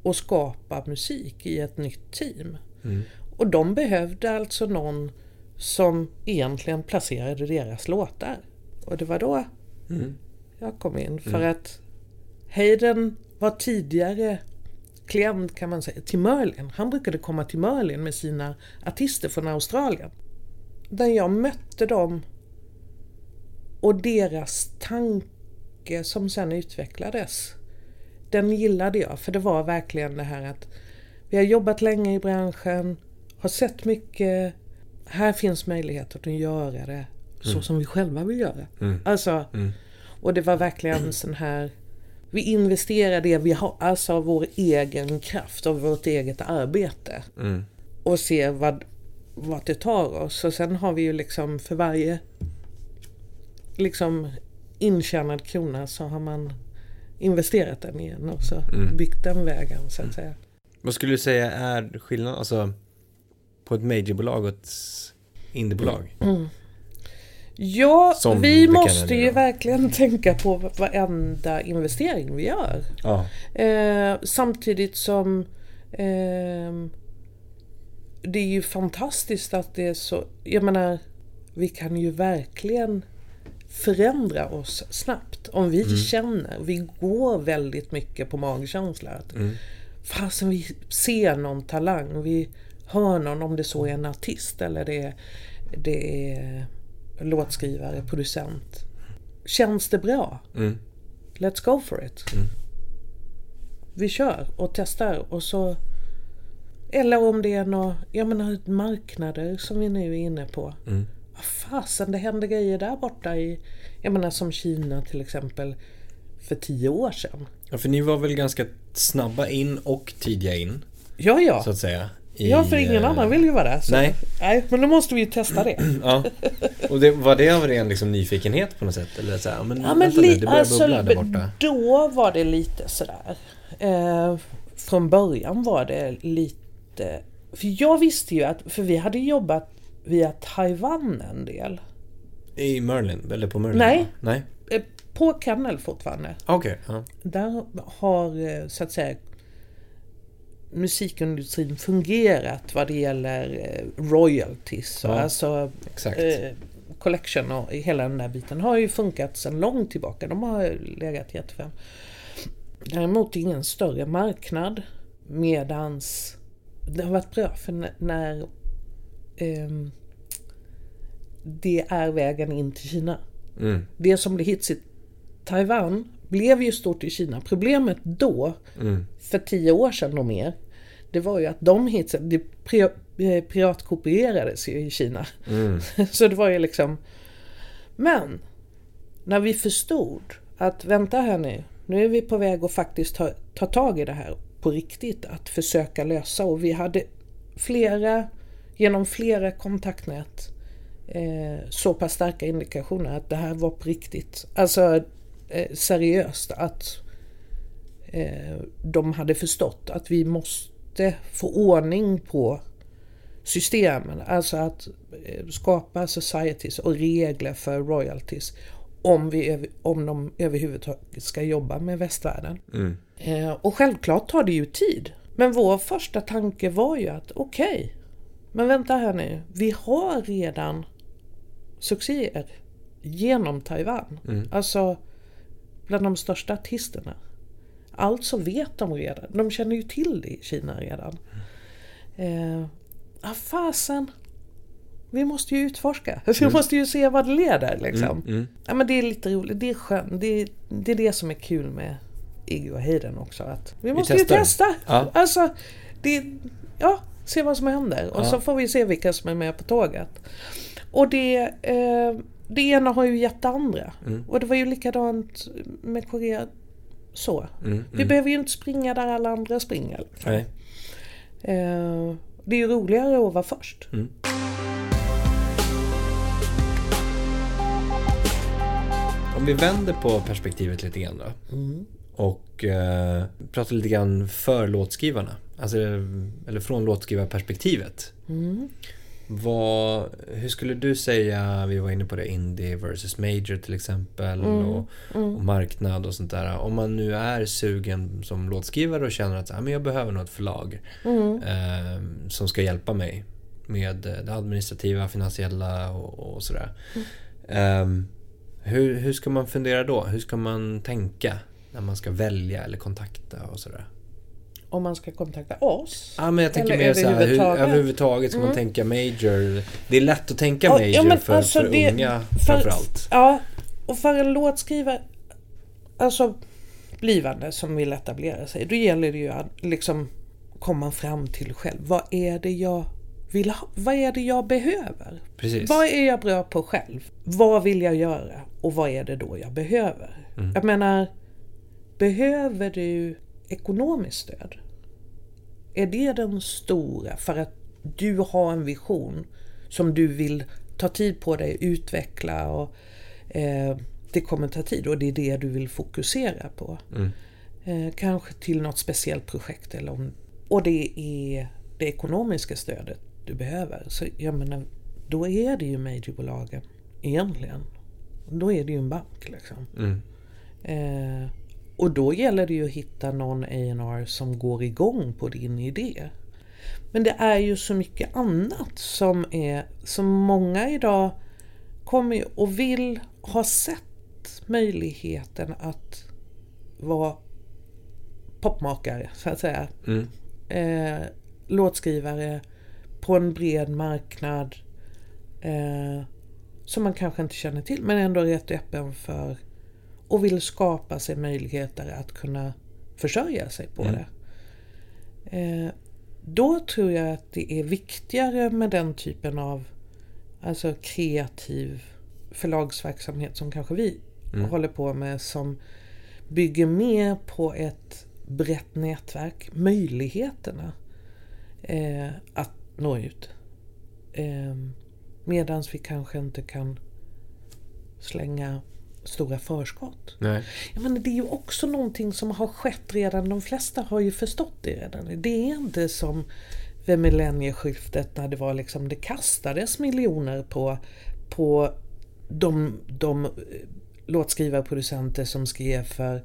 och skapa musik i ett nytt team. Mm. Och de behövde alltså någon som egentligen placerade deras låtar. Och det var då Mm. jag kom in. För att Hayden var tidigare klient kan man säga till Merlin. Han brukade komma till Merlin med sina artister från Australien. Där jag mötte dem och deras tanke som sen utvecklades. Den gillade jag för det var verkligen det här att vi har jobbat länge i branschen, har sett mycket. Här finns möjlighet att göra det så som vi själva vill göra. Mm. Alltså, Mm. och det var verkligen sån här... Vi investerar det vi har, alltså av vår egen kraft, av vårt eget arbete. Mm. Och ser vad, vad det tar oss. Och sen har vi ju liksom för varje liksom intjänad krona så har man investerat den igen och så Mm. byggt den vägen så att säga. Vad skulle du säga är skillnaden alltså, på ett majorbolag och ett indiebolag? Mm. Ja, Som vi måste ju verkligen tänka på varenda investering vi gör. Ja. Eh, samtidigt som ehm, det är ju fantastiskt att det är så, jag menar, vi kan ju verkligen förändra oss snabbt. Om vi känner, vi går väldigt mycket på magkänsla. Att, Fasen vi ser någon talang, vi hör någon om det så är en artist eller det är, det är låtskrivare, producent. Känns det bra? Mm. Let's go for it. Vi kör och testar och så... Eller om det är några, jag menar marknader som vi nu är inne på. Mm. Vad fasen, det händer grejer där borta i... Jag menar som Kina till exempel för tio år sedan. ja, för ni var väl ganska snabba in och tidiga in, Ja, ja. så att säga. i, ja, för ingen eh, annan vill ju vara. Så. nej. Nej, men då måste vi ju testa det. Ja. Och det, var det av ren liksom, nyfikenhet på något sätt? Eller så här, men, Ja, men vänta nu, li- det börjar alltså, bubbla där borta. då var det lite sådär. Eh, från början var det lite... För jag visste ju att, för vi hade jobbat via Taiwan en del. I Merlin? Eller på Merlin? Nej. Nej? Eh, på Kennel fortfarande. Okej. ja. Där har eh, så att säga musikindustrin fungerat vad det gäller eh, royalties. Ja, alltså Exakt. eh, collection och hela den där biten har ju funkat sedan långt tillbaka. De har legat jättefem. Däremot ingen större marknad. Medans det har varit bra för när, ehm, det är vägen in till Kina. Mm. Det som blev hits i Taiwan blev ju stort i Kina. Problemet då, Mm. för tio år sedan och mer, det var ju att de hitsen, det pri- eh, piratkopierades ju i Kina. Mm. Så det var ju liksom... Men, när vi förstod att vänta här nu, nu är vi på väg att faktiskt ta, ta tag i det här på riktigt, att försöka lösa och vi hade flera, genom flera kontaktnät eh, så pass starka indikationer att det här var på riktigt. Alltså eh, seriöst att eh, de hade förstått att vi måste få ordning på systemen. Alltså att eh, skapa societies och regler för royalties om, vi, om de överhuvudtaget ska jobba med västvärlden. Mm. Eh, och självklart tar det ju tid. Men vår första tanke var ju att okej, men vänta här nu. Vi har redan succéer genom Taiwan. Alltså bland de största artisterna. Alltså vet de redan. De känner ju till det i Kina redan. Eh, ah, fasen. Vi måste ju utforska. Vi måste ju se vad det leder liksom. Mm. Ja men det är lite roligt. Det är skönt. Det det är det som är kul med Iggy och Hayden också. Att vi måste ju testar. testa. Ja. Alltså, det, ja, se vad som händer. Och Ja. så får vi se vilka som är med på tåget. Och det, eh, det ena har ju gett det andra. Mm. Och det var ju likadant med Korea. Så. Mm. Vi behöver ju inte springa där alla andra springer. Nej. Eh, det är ju roligare att vara först. Mm. Om vi vänder på perspektivet lite grann då. Och eh, pratar lite grann för låtskrivarna. Alltså, eller från låtskrivarperspektivet. Vad, hur skulle du säga, vi var inne på det, indie versus major till exempel och, och marknad och sånt där. Om man nu är sugen som låtskrivare och känner att här, men jag behöver något förlag eh, som ska hjälpa mig med det administrativa, finansiella och, och sådär. Ehm, hur, hur ska man fundera då? Hur ska man tänka när man ska välja eller kontakta och sådär? Om man ska kontakta oss. Ja, men jag tänker mer så här, hur, överhuvudtaget. ska man tänka major. Det är lätt att tänka Ja, major ja, men för, alltså för det- unga för- framförallt. Ja, och för en låtskrivare, alltså blivande som vill etablera sig, då gäller det ju att liksom komma fram till själv. Vad är det jag vill ha? Vad är det jag behöver? Precis. Vad är jag bra på själv? Vad vill jag göra? Och vad är det då jag behöver? Mm. Jag menar, behöver du ekonomiskt stöd? Är det den stora för att du har en vision som du vill ta tid på dig, utveckla och eh, det kommer ta tid och det är det du vill fokusera på. Mm. Eh, kanske till något speciellt projekt eller om, och det är det ekonomiska stödet du behöver. Så jag menar, då är det ju majorbolagen egentligen. Då är det ju en bank liksom. Mm. Eh, och då gäller det ju att hitta någon A&R som går igång på din idé. Men det är ju så mycket annat som är, som många idag kommer och vill ha sett möjligheten att vara popmakare så att säga. Mm. Eh, låtskrivare på en bred marknad eh, som man kanske inte känner till men ändå rätt öppen för och vill skapa sig möjligheter att kunna försörja sig på Mm. det. Eh, då tror jag att det är viktigare med den typen av alltså kreativ förlagsverksamhet som kanske vi Mm. håller på med som bygger mer på ett brett nätverk, möjligheterna eh, att nå ut. Eh, Medan vi kanske inte kan slänga stora förskott. Nej. Jag menar, det är ju också någonting som har skett redan. De flesta har ju förstått det redan. Det är inte som vid millennieskiftet när det var liksom, det kastades miljoner på, på de, de eh, låtskrivarproducenter som skrev för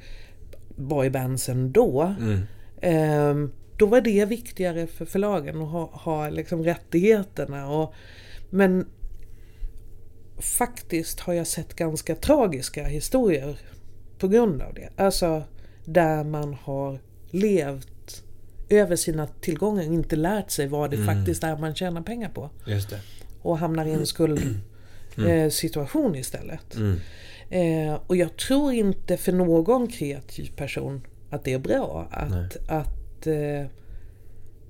boybandsen då. Mm. Ehm, då var det viktigare för förlagen att ha, ha liksom rättigheterna. Och, men faktiskt har jag sett ganska tragiska historier på grund av det. Alltså där man har levt över sina tillgångar och inte lärt sig vad det Mm. faktiskt är man tjänar pengar på. Och hamnar i en skuldsituation eh, situation istället. Mm. Eh, och jag tror inte för någon kreativ person att det är bra att, att eh,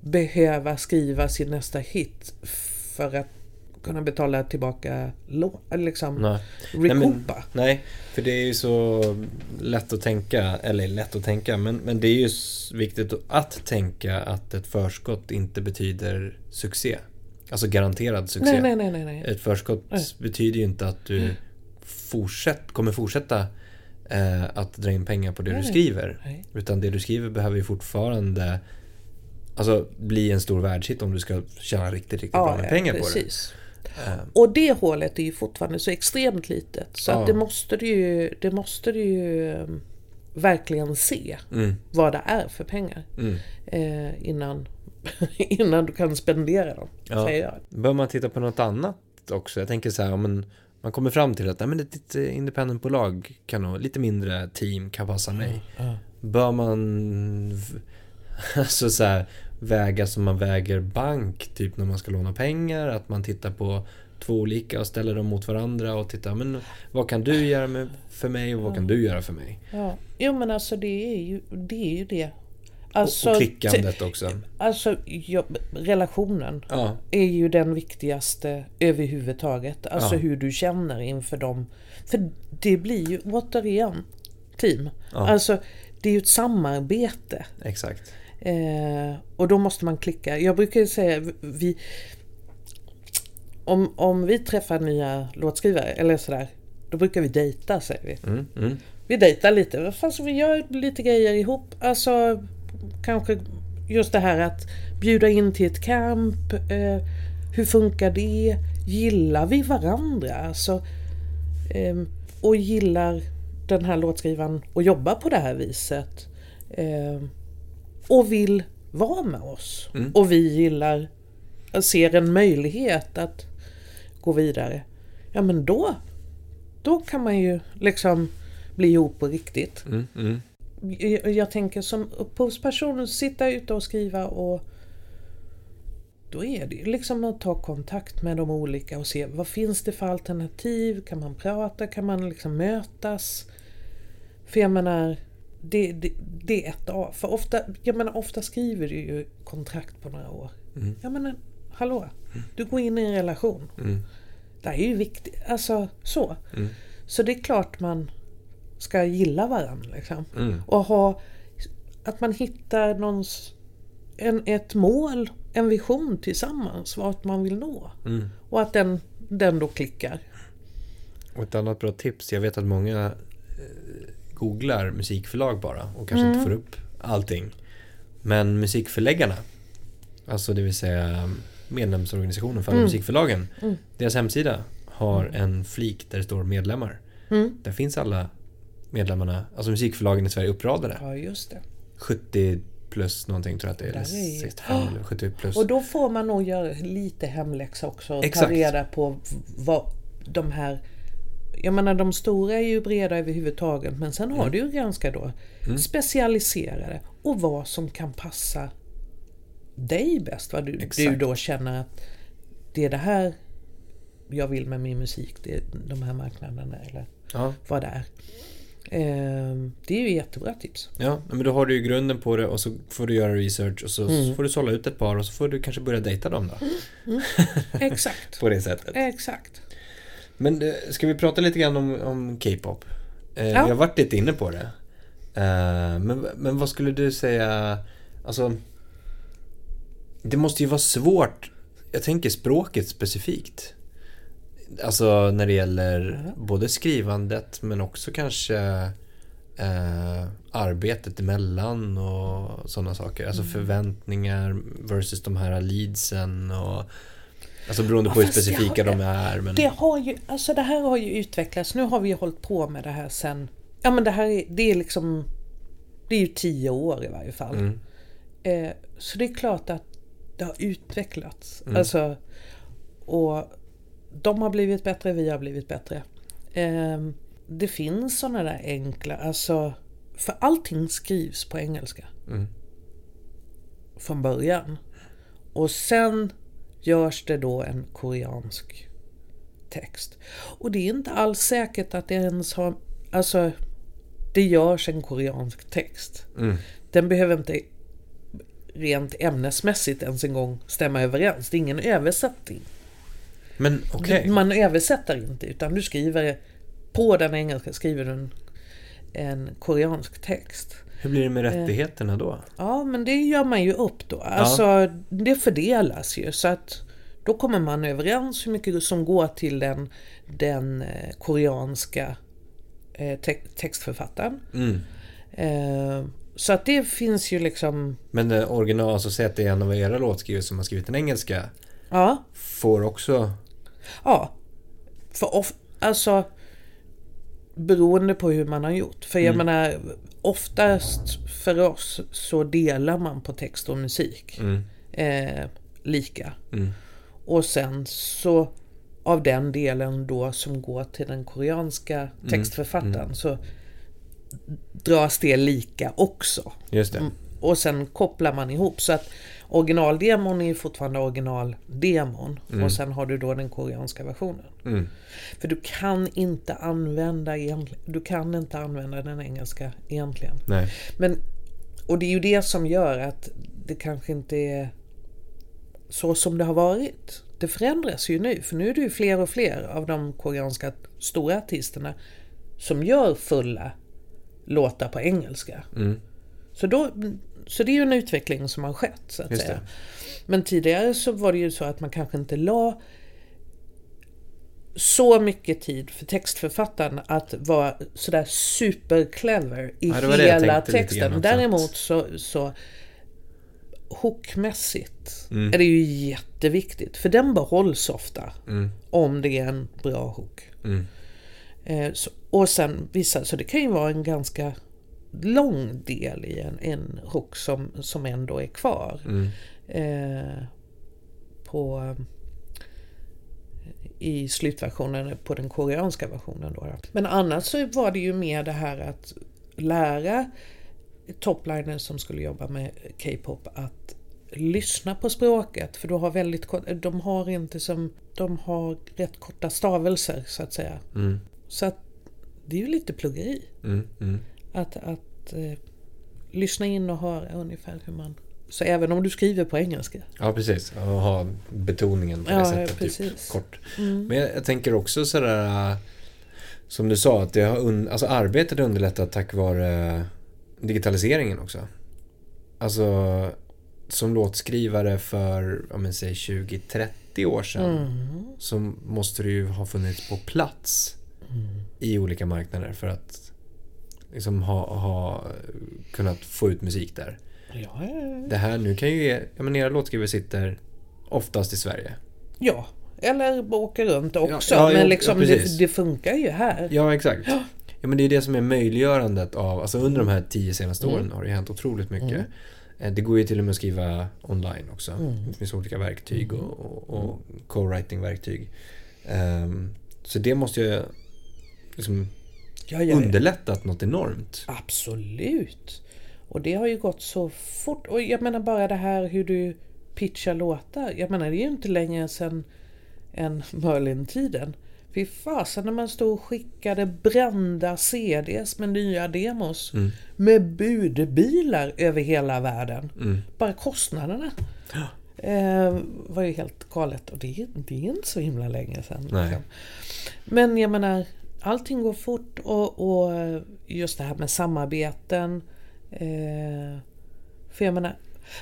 behöva skriva sin nästa hit för att kunna betala tillbaka lån, liksom Nej. Nej, men-. Nej, för det är ju så lätt att tänka, eller lätt att tänka, men, men det är ju viktigt att tänka att ett förskott inte betyder succé. Alltså garanterad succé. Nej, nej, nej, nej. Ett förskott betyder ju inte att du fortsätt, kommer fortsätta eh, att dra in pengar på det du skriver. Utan det du skriver behöver ju fortfarande Alltså bli en stor världshit om du ska tjäna riktigt, riktigt bra med pengar på det. Eh, Och det hålet är ju fortfarande så extremt litet. Så Ja. att det måste du ju, det måste du ju eh, verkligen se Mm, vad det är för pengar. mm. Eh, innan, innan du kan spendera dem. Ja. Säger jag. Bör man titta på något annat också? Jag tänker så här, om en, man kommer fram till att nej, men ett eh, independentbolag kan nog, lite mindre team kan passa mig. Ja. Bör man alltså så här, väga som man väger bank, typ när man ska låna pengar, att man tittar på två olika och ställer dem mot varandra och tittar, men vad kan du göra med, för mig och vad kan du göra för mig? Ja. Jo men alltså det är ju det. Är ju det. Alltså, och, och klickandet också. Alltså ja, relationen Ja, är ju den viktigaste överhuvudtaget. Alltså Ja. hur du känner inför dem. För det blir ju återigen team. Ja. Alltså det är ju ett samarbete. exakt. Eh, och då måste man klicka. Jag brukar säga vi om, om vi träffar nya låtskrivare eller sådär. Då brukar vi dejta säger vi. Mm, mm, Vi dejtar lite. Fast vi gör lite grejer ihop. Alltså kanske just det här att bjuda in till ett camp. Eh, hur funkar det? Gillar vi varandra? Alltså, ehm, och gillar den här låtskrivaren att jobba på det här viset. Ehm, och vill vara med oss. Mm. Och vi gillar, ser en möjlighet att gå vidare. Ja men då, då kan man ju liksom bli ihop på riktigt. mm, mm. Jag, jag tänker som upphovsperson, sitta ute och skriva och då är det ju liksom att ta kontakt med de olika och se vad finns det för alternativ? Kan man prata? Kan man liksom mötas? För jag menar, det, det, det är ett av. För ofta, jag menar, ofta skriver du ju kontrakt på några år. Mm. Jag menar, hallå? Du går in i en relation. Mm. Det är ju viktigt. Alltså så. Mm. Så det är klart man ska gilla varandra. Liksom. Mm. Och ha att man hittar någons, en, ett mål, en vision tillsammans, vart man vill nå. Mm. Och att den, den då klickar. Och ett annat bra tips, jag vet att många eh, googlar musikförlag bara och kanske Mm. inte får upp allting. Men musikförläggarna, alltså det vill säga medlemsorganisationen för Mm. musikförlagen, Mm. deras hemsida har en flik där det står medlemmar. Mm. Där finns alla medlemmarna, alltså musikförlagen i Sverige uppradade. Ja, just det. 70 plus någonting tror jag att det är. Eller Där är- 65 eller 70 plus. Och då får man nog göra lite hemläxa också och Exakt. ta reda på vad de här jag menar de stora är ju breda överhuvudtaget men sen Mm. har du ju ganska då specialiserade och vad som kan passa dig bäst. Vad du, du då känner att det är det här jag vill med min musik, det är de här marknaderna eller Ja, vad det är. Ehm, Det är ju jättebra tips. ja, men då har du ju grunden på det och så får du göra research och så Mm. får du sålla ut ett par och så får du kanske börja dejta dem då. Exakt. På det sättet. Exakt. Men eh, ska vi prata lite grann om, om K-pop? Eh, Ja. Vi har varit lite inne på det. Eh, men, men vad skulle du säga, alltså Det måste ju vara svårt, jag tänker språket specifikt. Alltså när det gäller både skrivandet men också kanske eh, arbetet emellan och sådana saker. Alltså förväntningar versus de här leadsen och Alltså beroende Ja, på hur fast jag specifika har- de är. Men... Det har ju, alltså det här har ju utvecklats. Nu har vi ju hållit på med det här sen, ja men det här är, det är liksom, det är ju tio år i varje fall. Mm. Eh, så det är klart att det har utvecklats. Mm. Alltså, och de har blivit bättre, vi har blivit bättre. Eh, det finns sådana där enkla, alltså, för allting skrivs på engelska. Mm. Från början. Och sen görs det då en koreansk text. Och det är inte alls säkert att det ens har... Alltså, det görs en koreansk text. Mm. Den behöver inte rent ämnesmässigt ens en gång stämma överens. Det är ingen översättning. Men okej. Man översätter inte utan du skriver på den engelska skriver du en, en koreansk text. Hur blir det Eh. med rättigheterna då? Ja, men det gör man ju upp då. Alltså, det fördelas ju. Så att då kommer man överens hur mycket som går till den, den eh, koreanska eh, te- textförfattaren. Mm. Eh, så att det finns ju liksom... Men det original, alltså säg att det är en av era låtskrivare som har skrivit den engelska, Ja, får också... ja. För of, alltså, beroende på hur man har gjort. För jag menar, oftast för oss så delar man på text och musik Mm. eh, lika. Mm. Och sen så av den delen då som går till den koreanska textförfattaren så dras det lika också. Just det. Mm. Och sen kopplar man ihop så att originaldemon är ju fortfarande originaldemon och sen har du då den koreanska versionen. Mm. För du kan inte använda du kan inte använda den engelska egentligen. Nej. Men, och det är ju det som gör att det kanske inte är så som det har varit. Det förändras ju nu, för nu är det ju fler och fler av de koreanska stora artisterna som gör fulla låtar på engelska. Mm. Så, då, så det är ju en utveckling som har skett så att säga. Men tidigare så var det ju så att man kanske inte la så mycket tid för textförfattaren att vara sådär super-clever i Ja, hela texten. Däremot så, så hookmässigt Mm. är det ju jätteviktigt. För den behålls ofta Mm. om det är en bra hook. Mm. Eh, så, och sen vissa, så det kan ju vara en ganska lång del i en, en hook som, som ändå är kvar. Mm. Eh, på i slutversionen på den koreanska versionen. Då. Men annars så var det ju mer det här att lära topliners som skulle jobba med K-pop att lyssna på språket för du har väldigt kort, de har inte som, de har rätt korta stavelser så att säga. Mm. Så att det är ju lite pluggeri. Mm. Mm. Att, att eh, lyssna in och höra ungefär hur man... Så även om du skriver på engelska. Ja, precis. Och ha betoningen på det Ja, sättet. precis. Typ, kort. Men jag, jag tänker också sådär... Som du sa, att det har un, alltså arbetet har underlättat tack vare digitaliseringen också. Alltså, som låtskrivare för, om jag säger 20-30 år sedan. Mm. Så måste du ju ha funnits på plats i olika marknader för att liksom ha, ha kunnat få ut musik där. Ja, Det här nu kan ju, ja men era låtskrivare sitter oftast i Sverige. ja, eller åker runt också. Ja, ja, men liksom ja, det, det funkar ju här. Ja, exakt. Ja. men det är det som är möjliggörandet av, alltså under de här tio senaste åren har det hänt otroligt mycket. Eh, Det går ju till och med att skriva online också. Det finns olika verktyg och, och, och co-writing-verktyg. Ehm, så det måste ju liksom Ja, ja, ja. underlättat något enormt. Absolut. Och det har ju gått så fort. Och jag menar bara det här hur du pitchar låtar. Jag menar det är ju inte längre sedan än Merlin-tiden. Fy fasen när man stod och skickade brända CDs med nya demos. Med budbilar över hela världen. Bara kostnaderna. Eh, var ju helt galet. Och det, är- det är inte så himla länge sedan. Liksom. Men jag menar, allting går fort och, och just det här med samarbeten. Eh, för jag menar,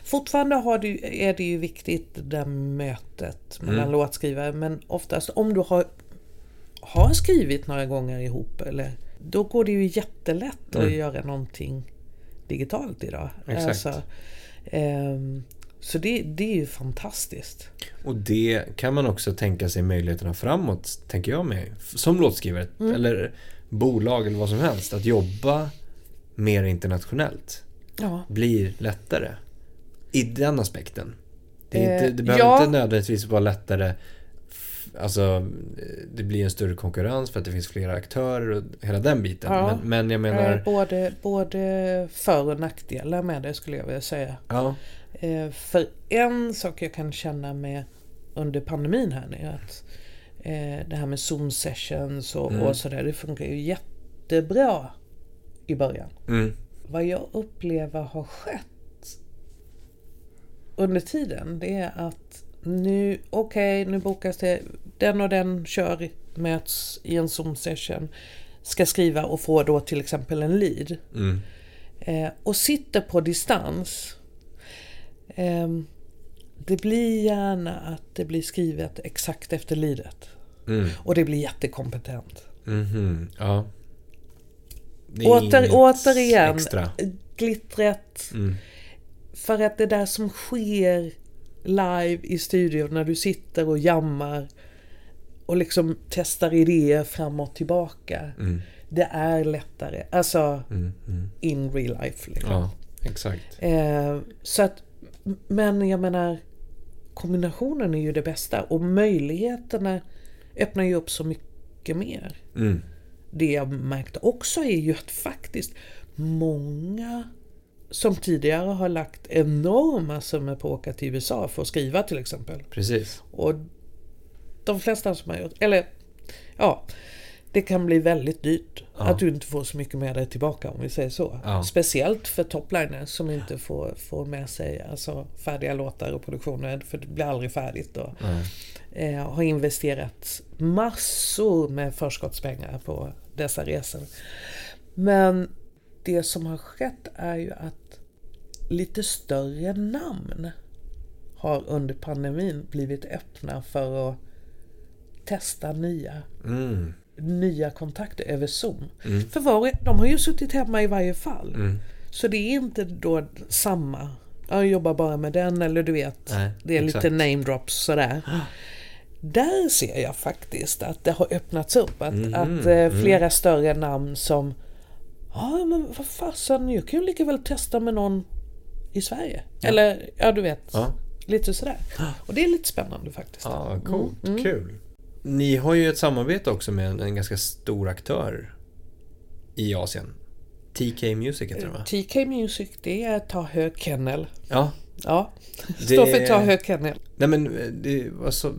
fortfarande har du, är det ju viktigt det där mötet mellan låtskrivare. Men oftast om du har, har skrivit några gånger ihop, eller, då går det ju jättelätt att göra någonting digitalt idag. Exakt. Alltså, ehm, så det, det är ju fantastiskt. Och det kan man också tänka sig möjligheterna framåt, tänker jag med. Som låtskrivare, eller bolag eller vad som helst. Att jobba mer internationellt Ja. blir lättare. I den aspekten. Det, är Eh, inte, det behöver ja. inte nödvändigtvis vara lättare. Alltså, eh, det blir en större konkurrens för att det finns flera aktörer och hela den biten. Ja. Men, men jag Eh, menar, Både, både för och nackdelar med det skulle jag vilja säga. ja, Eh, För en sak jag kan känna med under pandemin här är att eh, det här med Zoom sessions och, och sådär, det funkar ju jättebra i början. mm, Vad jag upplever har skett under tiden det är att nu, okej, nu bokas det, den och den kör, möts i en Zoom session, ska skriva och få då till exempel en lead. mm, Eh, och sitter på distans. Ehm, det blir gärna att det blir skrivet exakt efter lidet. mm, Och det blir jättekompetent. mhm, ja. Det är Åter, återigen, Extra. glittret. Mm. För att det där som sker live i studion när du sitter och jammar och liksom testar idéer fram och tillbaka. Mm, Det är lättare. Alltså mm, mm. in real life. Liksom. Ja, exakt. Eh, så att, men jag menar, kombinationen är ju det bästa och möjligheterna öppnar ju upp så mycket mer. Mm. Det jag märkte också är ju att faktiskt många som tidigare har lagt enorma summor på att åka till USA för att skriva till exempel. Precis. Och de flesta som har gjort, eller ja, det kan bli väldigt dyrt. Att du inte får så mycket med dig tillbaka om vi säger så. Ja. Speciellt för topliners som inte får, får med sig alltså, färdiga låtar och produktioner för det blir aldrig färdigt. Då. Eh, har investerat massor med förskottspengar på dessa resor. Men det som har skett är ju att lite större namn har under pandemin blivit öppna för att testa nya, Mm. Nya kontakter över Zoom. För var, de har ju suttit hemma i varje fall. Mm. Så det är inte då samma. Jag jobbar bara med den eller du vet. Nej, det är exakt. lite name drops sådär. Där ser jag faktiskt att det har öppnats upp. Att, Mhm, att eh, flera större namn som Ja men vad fasen, jag kan ju lika väl testa med någon i Sverige. Eller ja du vet. Ja. Lite sådär. Och det är lite spännande faktiskt. Ja, coolt. Kul. Ni har ju ett samarbete också med en, en ganska stor aktör i Asien. TK Music heter den va? TK Music det är Ta Hö Kennel. Ja. Ja, Det- står för Ta Hö Kennel. Nej men, eh, det, vad sa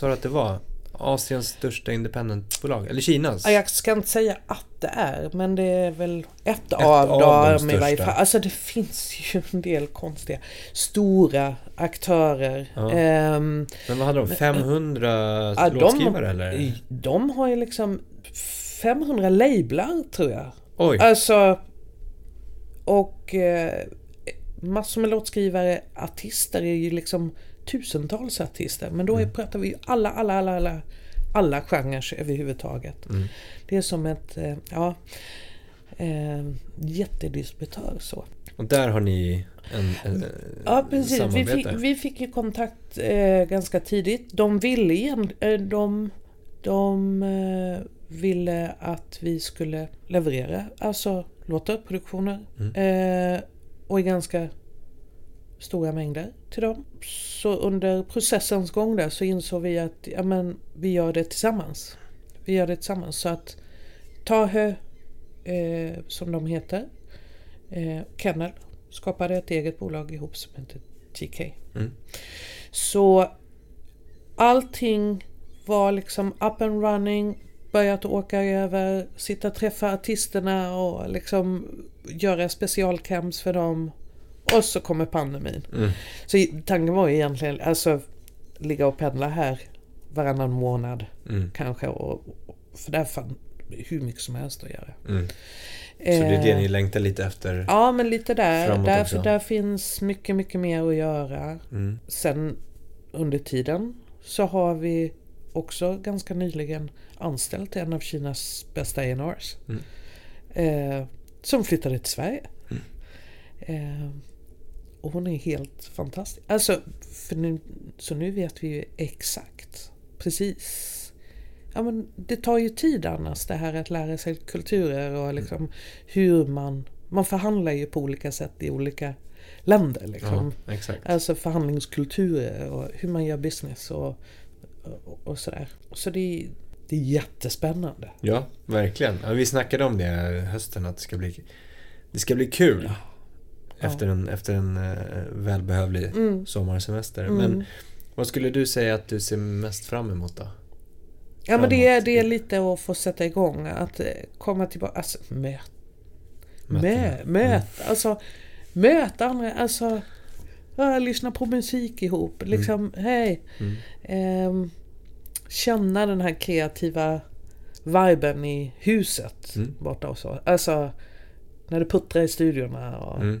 du att det var? Asiens största independentbolag? Eller Kinas? Ja, Jag ska inte säga att det är, men det är väl ett, av, av de dem i varje fall. Alltså det finns ju en del konstiga, stora aktörer. Ja. Ehm, Men vad hade de? 500 ja, låtskrivare eller? De har ju liksom 500 lablar tror jag. Oj. Alltså, och eh, massor med låtskrivare, artister är ju liksom tusentals artister. Men då är, pratar vi ju alla, alla, alla, alla, alla genrer överhuvudtaget. Det är som ett, eh, ja, eh, jättedistributör så. Och där har ni en, en Ja, precis. Vi samarbete? fick, vi fick ju kontakt eh, ganska tidigt. De ville igen, eh, de, de eh, ville att vi skulle leverera, alltså låtar, produktioner. Eh, och i ganska stora mängder till dem. Så under processens gång där så insåg vi att ja, men, vi gör det tillsammans. Vi gör det tillsammans. Så att Tahö, eh, som de heter, eh, Kennel, skapade ett eget bolag ihop som heter TK. Mm. Så allting var liksom up and running, börjat åka över, sitta och träffa artisterna och liksom göra specialcamps för dem. Och så kommer pandemin. Mm. Så tanken var ju egentligen alltså ligga och pendla här varannan månad Mm. kanske. Och, för där fann hur mycket som helst att göra. Mm. Så det är det Eh, ni längtar lite efter? Ja men lite där. Där, där finns mycket, mycket mer att göra. Mm. Sen under tiden så har vi också ganska nyligen anställt en av Kinas bästa A&Rs Mm. eh, Som flyttade till Sverige. Mm. Eh, och hon är helt fantastisk. Alltså, för nu, så nu vet vi ju exakt, precis. Ja, men det tar ju tid annars det här att lära sig kulturer och liksom hur man... Man förhandlar ju på olika sätt i olika länder. Liksom. Ja, exakt. Alltså förhandlingskulturer och hur man gör business och, och, och sådär. Så det är, det är jättespännande. Ja, verkligen. Ja, vi snackade om det hösten att det ska bli, det ska bli kul. Efter en, efter en eh, välbehövlig Mm. sommarsemester. Mm. Men vad skulle du säga att du ser mest fram emot då? Ja men det är, det är lite att få sätta igång, att eh, komma tillbaka, alltså möt, Mötena. mö, möt, alltså möta andra, alltså ja, lyssna på musik ihop, liksom hej. Mm. Ehm, känna den här kreativa viben i huset Mm. borta och så. Alltså när det puttrar i studiorna och Mm.